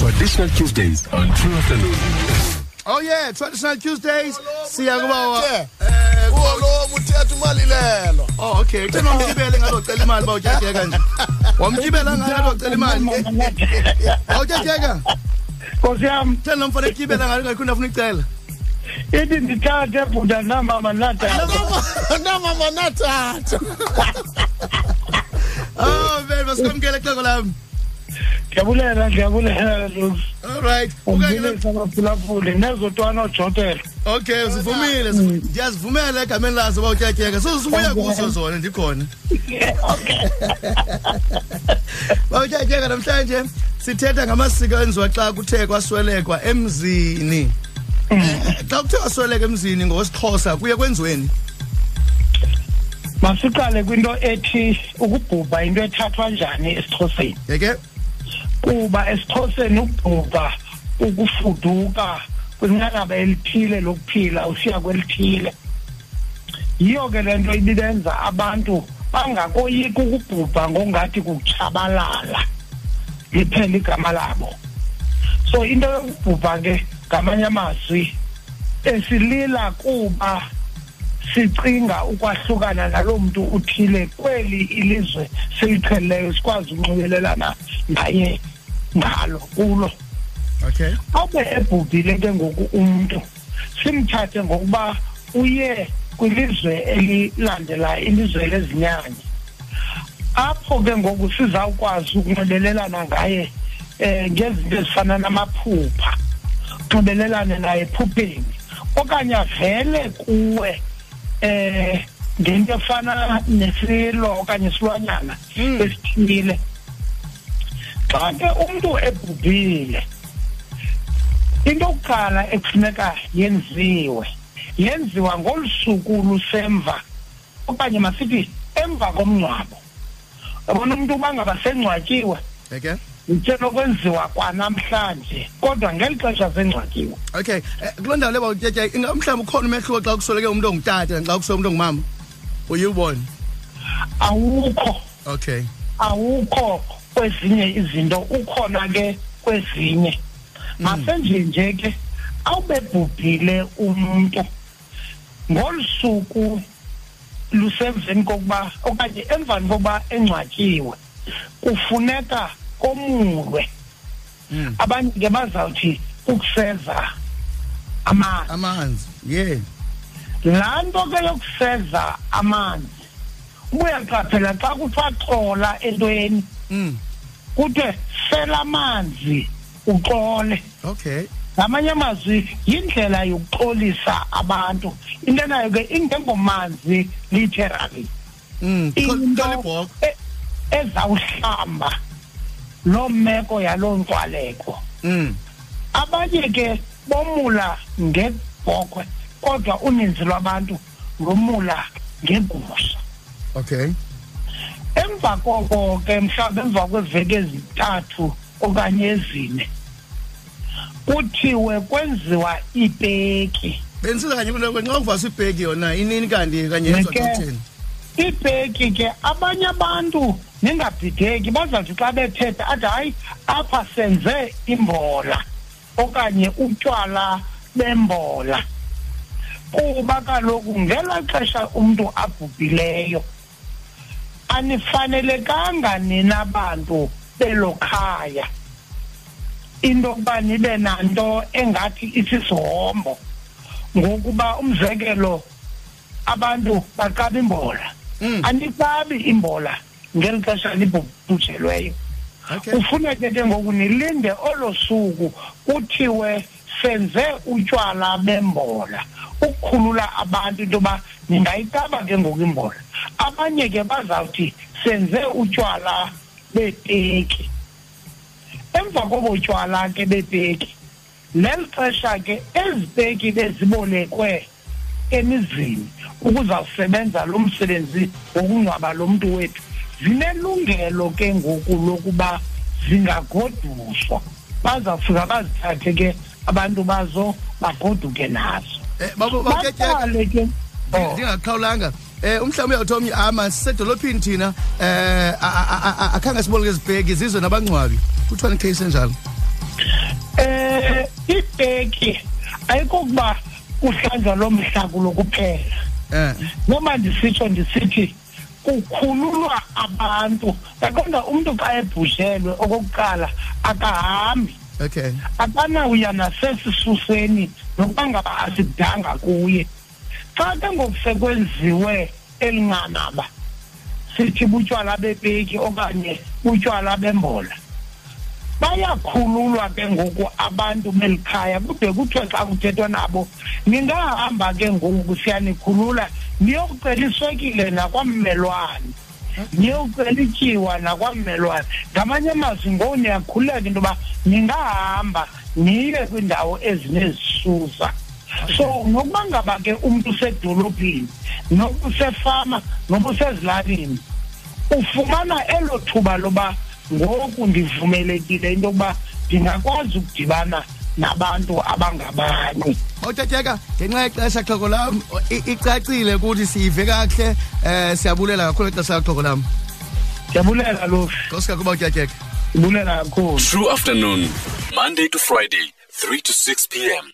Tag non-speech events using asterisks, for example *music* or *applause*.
Traditional Tuesdays on True Afternoon. Oh yeah, traditional Tuesdays. Siya kuba Eh, kuwo lo muthetha imali lelo. Oh okay, kuthena umgibele ngazocela imali bawutyatheka nje. Wamgibela ngazocela imali. Awutyatheka? Nkosi yam Thena umfana ekugibela ngalo ngakhona ufuna icela. ithi ndithathe bhuda namama natata Nama manathatha. Oh, vele basikwamkele xeko lami. Ndiyabulela ndiyabulela Lusi. All right. Ukake umbilisa abaphulaphuli nezotwana ojotela Okay, usivumile. Ndiyazivumela egameni lazo bawutyatheka. Sozibuya kuso zona ndikhona. *laughs* Bawutyatheka namhlanje sithetha ngamasiko enziwa xa kuthe kwaswelekwa emzini. Eh, Xa kuthe kwasweleka emzini ngosixhosa kuye kwenziweni. masiqale kwinto ethi ukubhubha into ethathwa njani esixhoseni Yeke? Kuba esixhoseni ukubhubha ukufuduka. Kwinqanaba elithile lokuphila usiya kwelithile. Yiyo ke le nto ibibenza abantu bangakoyiki ukubhubha ngongathi kutshabalala liphela igama labo. So into yokubhubha ke ngamanye amazwi esilila kuba sicinga ukwahlukana naloo mntu uthile kweli ilizwe siliqhelileyo sikwazi unxibelelana naye. Ngalo kulo Okay. abe ebhubhile ke ngoku umntu simthathe ngokuba uye kwilizwe elilandelayo ilizwe lezinyanya apho ke ngoku sizawukwazi ukunxibelelana ngaye um ngezinto ezifana namaphupha unxibelelane naye ephupheni okanye avele kuwe eh ngento efana nesilo okanye isilwanyana Mm. esithile xa ke umntu ebhubhile into yokuqala ekufuneka yenziwe yenziwa ngolu suku lusemva okanye masithi emva komngcwabo yabona umntu uba ngaba sengcwatyiwe Yeke? yinsenokwenziwa kwanamhlanje kodwa ngeli xesha sengcwatyiwe Okay. Eh, Kuloo ndawo le bawutyatheka mhlawumbi ukhona umehluko xa kusweleke umuntu ongutata xa kusweleke umuntu ongumama. Uyibona. awukho Okay. awukho kwezinye izinto ukhona ke kwezinye masenje nje ke awubebhubhile umuntu ngolusuku lusemveni kokuba okanye emvani kokuba engcwatyiwe kufuneka komulwe Mm. abanye ke bazawuthi ukuseza amanzi Amanzi. Yeah. laa nto ke yokuseza amanzi ubuyaqaphela xa kuthiwa xola entweni Mm. Kuthe sela amanzi uxole Okay. ngamanye amazwi yindlela yokuxolisa abantu into nayo ke ingengomanzi literally Mm. into e- ezawuhlamba loo meko yaloo nkwaleko Mm. abanye ke bomula ngebhokhwe kodwa uninzi lwabantu lomula ngegusha Okay. Emva koko ke mhlawumbi emva kweveki ezintathu okanye ezine kuthiwe kwenziwa ipeki Benisiza kanye into kwenxa uvasa ibhegi yona inini kanti kanye yenziwa Neke. xa kutheni? ipeki ke abanye abantu ningabhideki bazawuthi xa bethetha athi hayi apha senze imbola okanye utywala bembola kuba kaloku ngelaa xesha umntu abhubhileyo anifanelekanga nina bantu belo khaya into yokuba nibe nanto engathi isisihombo ngokuba umzekelo abantu baqaba imbola Mm. anikabi imbola ngeli xesha libhujelweyo Okay. kufuneke ke ngoku nilinde olo suku kuthiwe senze utywala bembola ukukhulula abantu into yoba ningayikaba ke ngoku imbola abanye ke bazawuthi senze utywala beepeki emva kobo tywala ke beepeki leli xesha ke ezi peki bezibolekwe emizini ukuzawusebenza lo msebenzi wokungcwaba lo mntu wethu zinelungelo ke ngoku lokuba zingagoduswa bazawufika bazithathe ke abantu bazo bagoduke nazo Eh babo bawutyatheka. baqale ke Oh. Eh umhlawumbi uyawuthi omnye ama sisedolophini thina eh akhange siboleke izibheki zizwe nabangcwabi. Kuthiwa icase enjalo ipeki ayikokuba kuhlanjwa lo mhlakulo kuphela eh. Noma ndisitsho ndisithi kukhululwa abantu. Yaqonda umntu xa ebhushelwe okokuqala akahambi. Okay. Akanawuya nasesisuseni nokuba ngaba asidanga kuye. Xa ke ngoku sekwenziwe elinqanaba sithi butywala bepeki okanye butywala bembola. Bayakhululwa ke ngoku abantu belikhaya kude kuthiwe xa kuthethwa nabo ningahamba ke ngoku siyanikhulula niyokucela iswekile nakwammelwane niyokucela ityiwa nakwammelwane. Ngamanye amazwi ngoku niyakhululeka into yoba ningahamba niye kwiindawo ezinezisusa. So nokuba ngaba ke umntu usedolophini noba usefama noba usezilalini ufumana elo thuba loba ngoku ndivumelekile into yokuba ndingakwazi ukudibana nabantu abangabanye. Awutyatyeka ngenxa yexesha xhoko lam icacile ukuthi siyive kakuhle eh siyabulela kakhulu ixesha lakho xhoko lam. Ndiyabulela lofi Nkosi kakuba utyatyeka ndibulela kakhulu. True afternoon, Monday to Friday, 3 to 6 p.m.